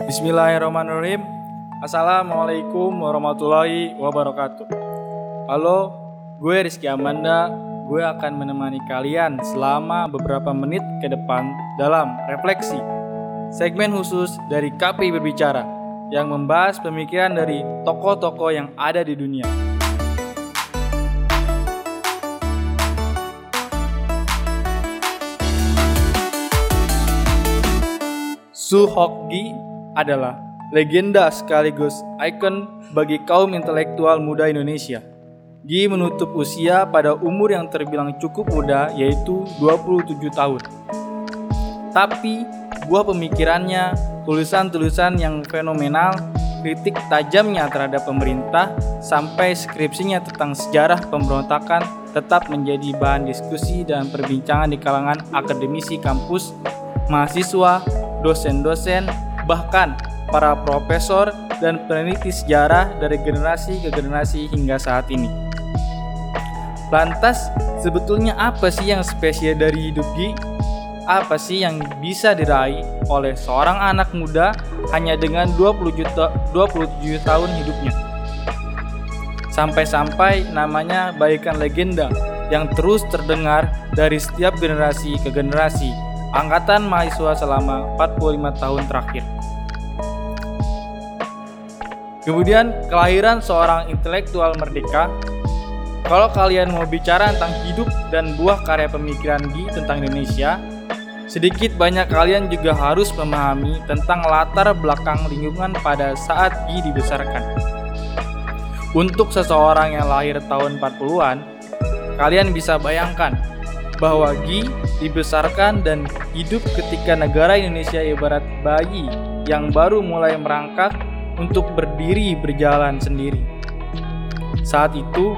Bismillahirrahmanirrahim. Assalamualaikum warahmatullahi wabarakatuh. Halo, gue Rizky Amanda. Gue akan menemani kalian selama beberapa menit ke depan dalam refleksi. Segmen khusus dari KPI Berbicara yang membahas pemikiran dari tokoh-tokoh yang ada di dunia. Su Hokgi adalah legenda sekaligus ikon bagi kaum intelektual muda Indonesia. Gi menutup usia pada umur yang terbilang cukup muda yaitu 27 tahun. Tapi buah pemikirannya, tulisan-tulisan yang fenomenal, kritik tajamnya terhadap pemerintah, sampai skripsinya tentang sejarah pemberontakan tetap menjadi bahan diskusi dan perbincangan di kalangan akademisi kampus, mahasiswa, dosen-dosen, bahkan para profesor dan peneliti sejarah dari generasi ke generasi hingga saat ini. Lantas, sebetulnya apa sih yang spesial dari hidup Gi? Apa sih yang bisa diraih oleh seorang anak muda hanya dengan 20 juta, 27 tahun hidupnya? Sampai-sampai namanya bagaikan legenda yang terus terdengar dari setiap generasi ke generasi angkatan mahasiswa selama 45 tahun terakhir. Kemudian kelahiran seorang intelektual merdeka. Kalau kalian mau bicara tentang hidup dan buah karya pemikiran Gi tentang Indonesia, sedikit banyak kalian juga harus memahami tentang latar belakang lingkungan pada saat Gi dibesarkan. Untuk seseorang yang lahir tahun 40-an, kalian bisa bayangkan bahwa Gi dibesarkan dan hidup ketika negara Indonesia ibarat bayi yang baru mulai merangkak untuk berdiri berjalan sendiri. Saat itu,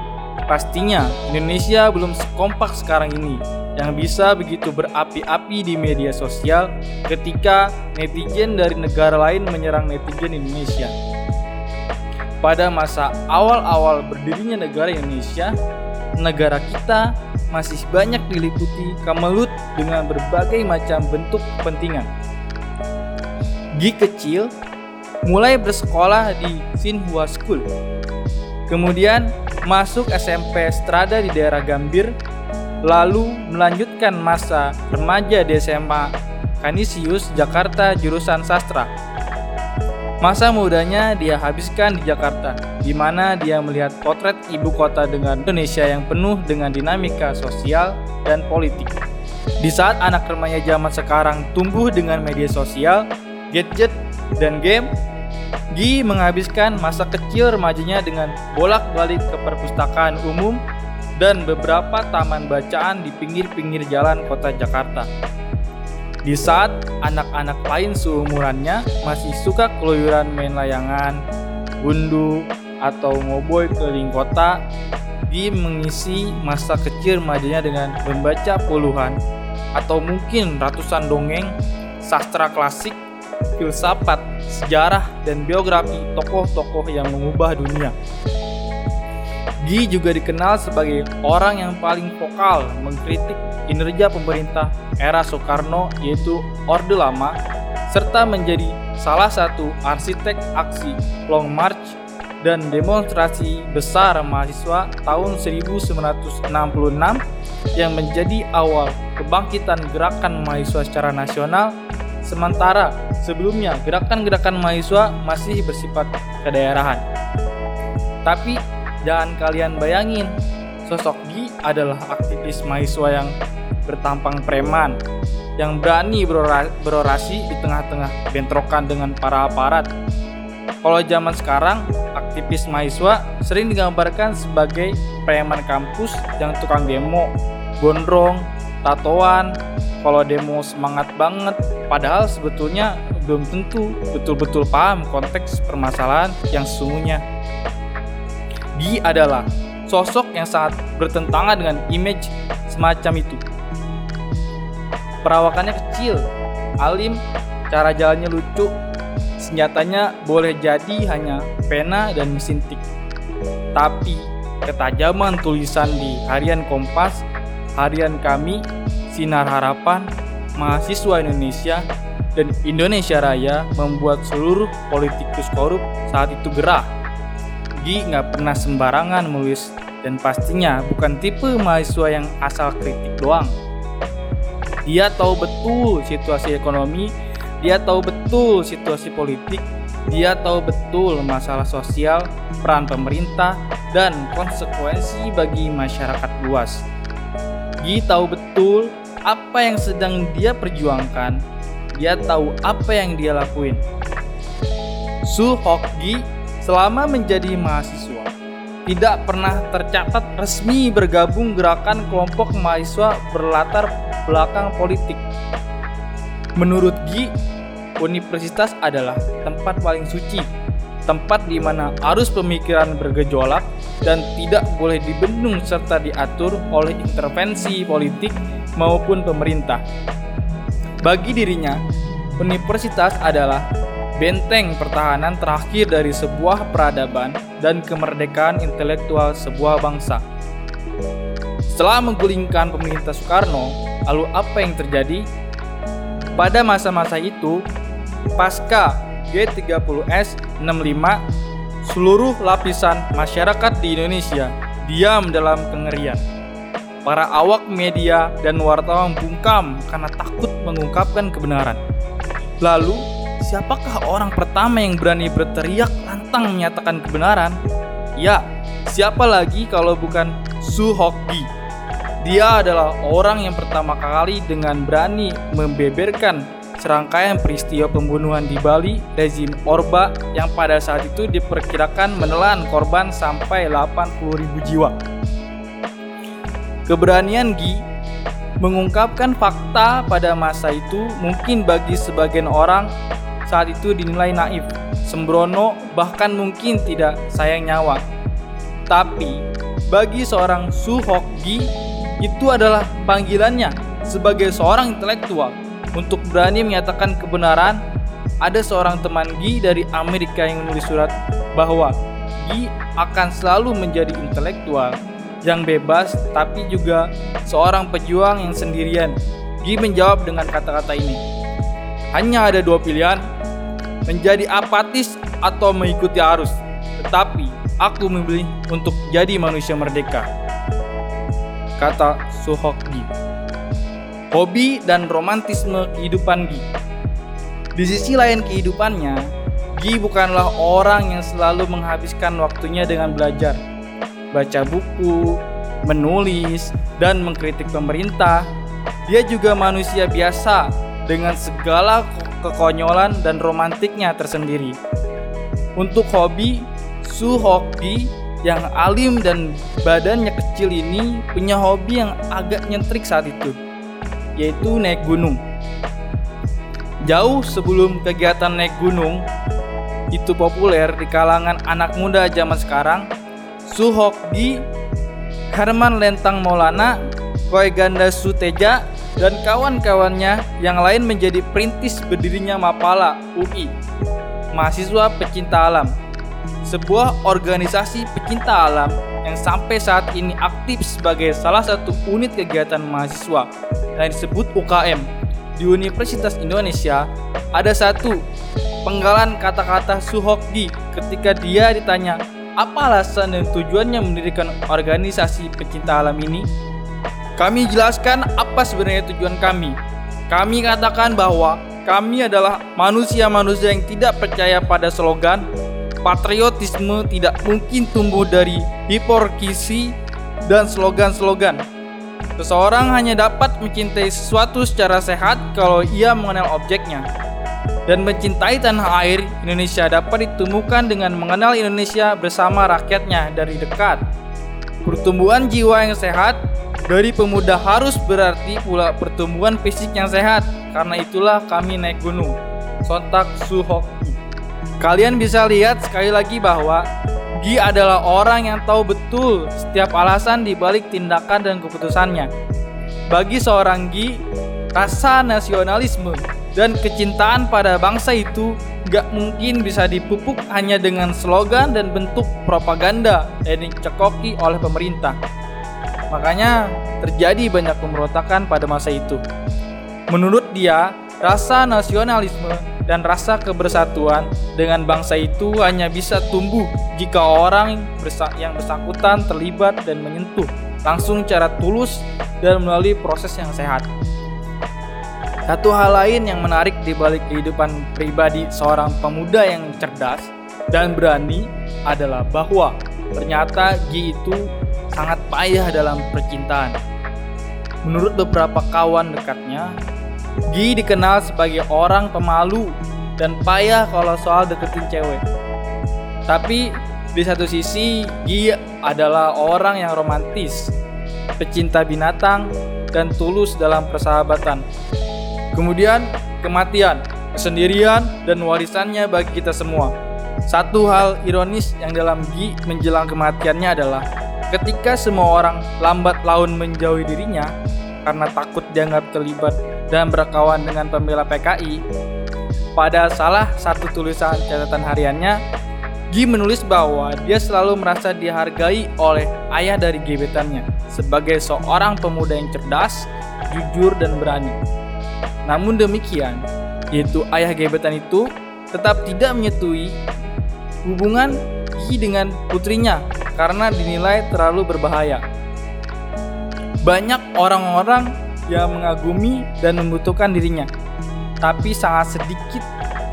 pastinya Indonesia belum sekompak sekarang ini yang bisa begitu berapi-api di media sosial ketika netizen dari negara lain menyerang netizen Indonesia. Pada masa awal-awal berdirinya negara Indonesia, negara kita masih banyak diliputi kemelut dengan berbagai macam bentuk kepentingan. Gi kecil mulai bersekolah di Sinhua School. Kemudian masuk SMP Strada di daerah Gambir, lalu melanjutkan masa remaja di SMA Kanisius Jakarta jurusan sastra. Masa mudanya dia habiskan di Jakarta, di mana dia melihat potret ibu kota dengan Indonesia yang penuh dengan dinamika sosial dan politik. Di saat anak remaja zaman sekarang tumbuh dengan media sosial, gadget, dan game, Gi menghabiskan masa kecil remajanya dengan bolak-balik ke perpustakaan umum dan beberapa taman bacaan di pinggir-pinggir jalan kota Jakarta. Di saat anak-anak lain seumurannya masih suka keluyuran main layangan, gundu, atau ngoboy keliling kota, Gi mengisi masa kecil remajanya dengan membaca puluhan atau mungkin ratusan dongeng, sastra klasik, filsafat, sejarah, dan biografi tokoh-tokoh yang mengubah dunia. Gi juga dikenal sebagai orang yang paling vokal mengkritik kinerja pemerintah era Soekarno yaitu Orde Lama serta menjadi salah satu arsitek aksi Long March dan demonstrasi besar mahasiswa tahun 1966 yang menjadi awal kebangkitan gerakan mahasiswa secara nasional sementara sebelumnya gerakan-gerakan mahasiswa masih bersifat kedaerahan. Tapi Jangan kalian bayangin, sosok Gi adalah aktivis mahasiswa yang bertampang preman, yang berani berorasi di tengah-tengah bentrokan dengan para aparat. Kalau zaman sekarang, aktivis mahasiswa sering digambarkan sebagai preman kampus yang tukang demo, gondrong, tatoan, kalau demo semangat banget, padahal sebetulnya belum tentu betul-betul paham konteks permasalahan yang sesungguhnya. Gi adalah sosok yang sangat bertentangan dengan image semacam itu. Perawakannya kecil, alim, cara jalannya lucu, senjatanya boleh jadi hanya pena dan mesin tik. Tapi ketajaman tulisan di harian Kompas, harian kami, Sinar Harapan, mahasiswa Indonesia, dan Indonesia Raya membuat seluruh politikus korup saat itu gerah. Gi nggak pernah sembarangan menulis dan pastinya bukan tipe mahasiswa yang asal kritik doang. Dia tahu betul situasi ekonomi, dia tahu betul situasi politik, dia tahu betul masalah sosial, peran pemerintah, dan konsekuensi bagi masyarakat luas. Gi tahu betul apa yang sedang dia perjuangkan, dia tahu apa yang dia lakuin. Su Hokgi selama menjadi mahasiswa tidak pernah tercatat resmi bergabung gerakan kelompok mahasiswa berlatar belakang politik. Menurut Gi, universitas adalah tempat paling suci, tempat di mana arus pemikiran bergejolak dan tidak boleh dibendung serta diatur oleh intervensi politik maupun pemerintah. Bagi dirinya, universitas adalah benteng pertahanan terakhir dari sebuah peradaban dan kemerdekaan intelektual sebuah bangsa. Setelah menggulingkan pemerintah Soekarno, lalu apa yang terjadi? Pada masa-masa itu, pasca G30S 65, seluruh lapisan masyarakat di Indonesia diam dalam kengerian. Para awak media dan wartawan bungkam karena takut mengungkapkan kebenaran. Lalu, siapakah orang pertama yang berani berteriak lantang menyatakan kebenaran? Ya, siapa lagi kalau bukan Su Hokgi? Dia adalah orang yang pertama kali dengan berani membeberkan serangkaian peristiwa pembunuhan di Bali rezim Orba yang pada saat itu diperkirakan menelan korban sampai 80.000 jiwa. Keberanian Gi mengungkapkan fakta pada masa itu mungkin bagi sebagian orang saat itu dinilai naif, sembrono, bahkan mungkin tidak sayang nyawa. Tapi bagi seorang Su Hok Gi itu adalah panggilannya sebagai seorang intelektual untuk berani menyatakan kebenaran, ada seorang teman Gi dari Amerika yang menulis surat bahwa Gi akan selalu menjadi intelektual yang bebas tapi juga seorang pejuang yang sendirian. Gi menjawab dengan kata-kata ini. Hanya ada dua pilihan, menjadi apatis atau mengikuti arus. Tetapi aku memilih untuk jadi manusia merdeka. Kata Suhok Gi hobi dan romantisme kehidupan Gi. Di sisi lain kehidupannya, Gi bukanlah orang yang selalu menghabiskan waktunya dengan belajar, baca buku, menulis, dan mengkritik pemerintah. Dia juga manusia biasa dengan segala kekonyolan dan romantiknya tersendiri. Untuk hobi, Su Hokdi yang alim dan badannya kecil ini punya hobi yang agak nyentrik saat itu yaitu naik gunung. Jauh sebelum kegiatan naik gunung itu populer di kalangan anak muda zaman sekarang, Suhokgi, Herman Lentang Maulana, Koi Ganda Suteja, dan kawan-kawannya yang lain menjadi perintis berdirinya Mapala UI, mahasiswa pecinta alam, sebuah organisasi pecinta alam yang sampai saat ini aktif sebagai salah satu unit kegiatan mahasiswa yang disebut UKM. Di Universitas Indonesia ada satu penggalan kata-kata Suhokdi ketika dia ditanya apa alasan dan tujuannya mendirikan organisasi pecinta alam ini. Kami jelaskan apa sebenarnya tujuan kami. Kami katakan bahwa kami adalah manusia-manusia yang tidak percaya pada slogan patriotisme tidak mungkin tumbuh dari hiporkisi dan slogan-slogan. Seseorang hanya dapat mencintai sesuatu secara sehat kalau ia mengenal objeknya. Dan mencintai tanah air Indonesia dapat ditemukan dengan mengenal Indonesia bersama rakyatnya dari dekat. Pertumbuhan jiwa yang sehat dari pemuda harus berarti pula pertumbuhan fisik yang sehat. Karena itulah kami naik gunung. Sontak Suhoki. Kalian bisa lihat sekali lagi bahwa Gi adalah orang yang tahu betul setiap alasan di balik tindakan dan keputusannya. Bagi seorang Gi, rasa nasionalisme dan kecintaan pada bangsa itu gak mungkin bisa dipupuk hanya dengan slogan dan bentuk propaganda yang dicekoki oleh pemerintah. Makanya terjadi banyak pemberontakan pada masa itu. Menurut dia, rasa nasionalisme dan rasa kebersatuan dengan bangsa itu hanya bisa tumbuh jika orang yang bersangkutan terlibat dan menyentuh langsung cara tulus dan melalui proses yang sehat. Satu hal lain yang menarik di balik kehidupan pribadi seorang pemuda yang cerdas dan berani adalah bahwa ternyata Gi itu sangat payah dalam percintaan. Menurut beberapa kawan dekatnya, Gi dikenal sebagai orang pemalu dan payah kalau soal deketin cewek. Tapi di satu sisi, Gi adalah orang yang romantis, pecinta binatang, dan tulus dalam persahabatan. Kemudian, kematian, kesendirian, dan warisannya bagi kita semua. Satu hal ironis yang dalam Gi menjelang kematiannya adalah ketika semua orang lambat laun menjauhi dirinya karena takut dianggap terlibat dan berkawan dengan pembela PKI, pada salah satu tulisan catatan hariannya, Gi menulis bahwa dia selalu merasa dihargai oleh ayah dari gebetannya sebagai seorang pemuda yang cerdas, jujur, dan berani. Namun demikian, yaitu ayah gebetan itu tetap tidak menyetujui hubungan Gi dengan putrinya karena dinilai terlalu berbahaya. Banyak orang-orang yang mengagumi dan membutuhkan dirinya, tapi sangat sedikit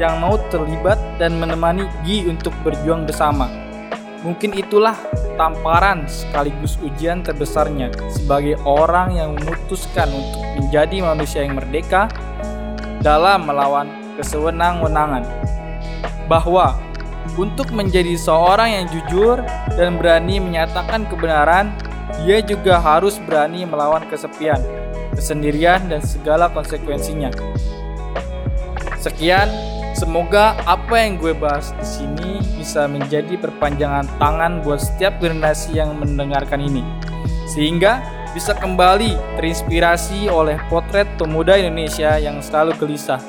yang mau terlibat dan menemani Gi untuk berjuang bersama. Mungkin itulah tamparan sekaligus ujian terbesarnya sebagai orang yang memutuskan untuk menjadi manusia yang merdeka dalam melawan kesewenang-wenangan. Bahwa untuk menjadi seorang yang jujur dan berani menyatakan kebenaran, dia juga harus berani melawan kesepian kesendirian, dan segala konsekuensinya. Sekian, semoga apa yang gue bahas di sini bisa menjadi perpanjangan tangan buat setiap generasi yang mendengarkan ini, sehingga bisa kembali terinspirasi oleh potret pemuda Indonesia yang selalu gelisah,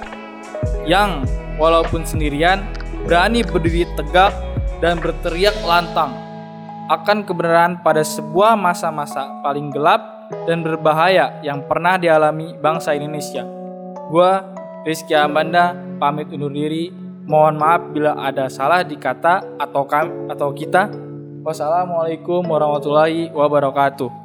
yang walaupun sendirian berani berdiri tegak dan berteriak lantang akan kebenaran pada sebuah masa-masa paling gelap dan berbahaya yang pernah dialami bangsa Indonesia. Gua Rizky Amanda pamit undur diri. Mohon maaf bila ada salah di kata atau kami atau kita. Wassalamualaikum warahmatullahi wabarakatuh.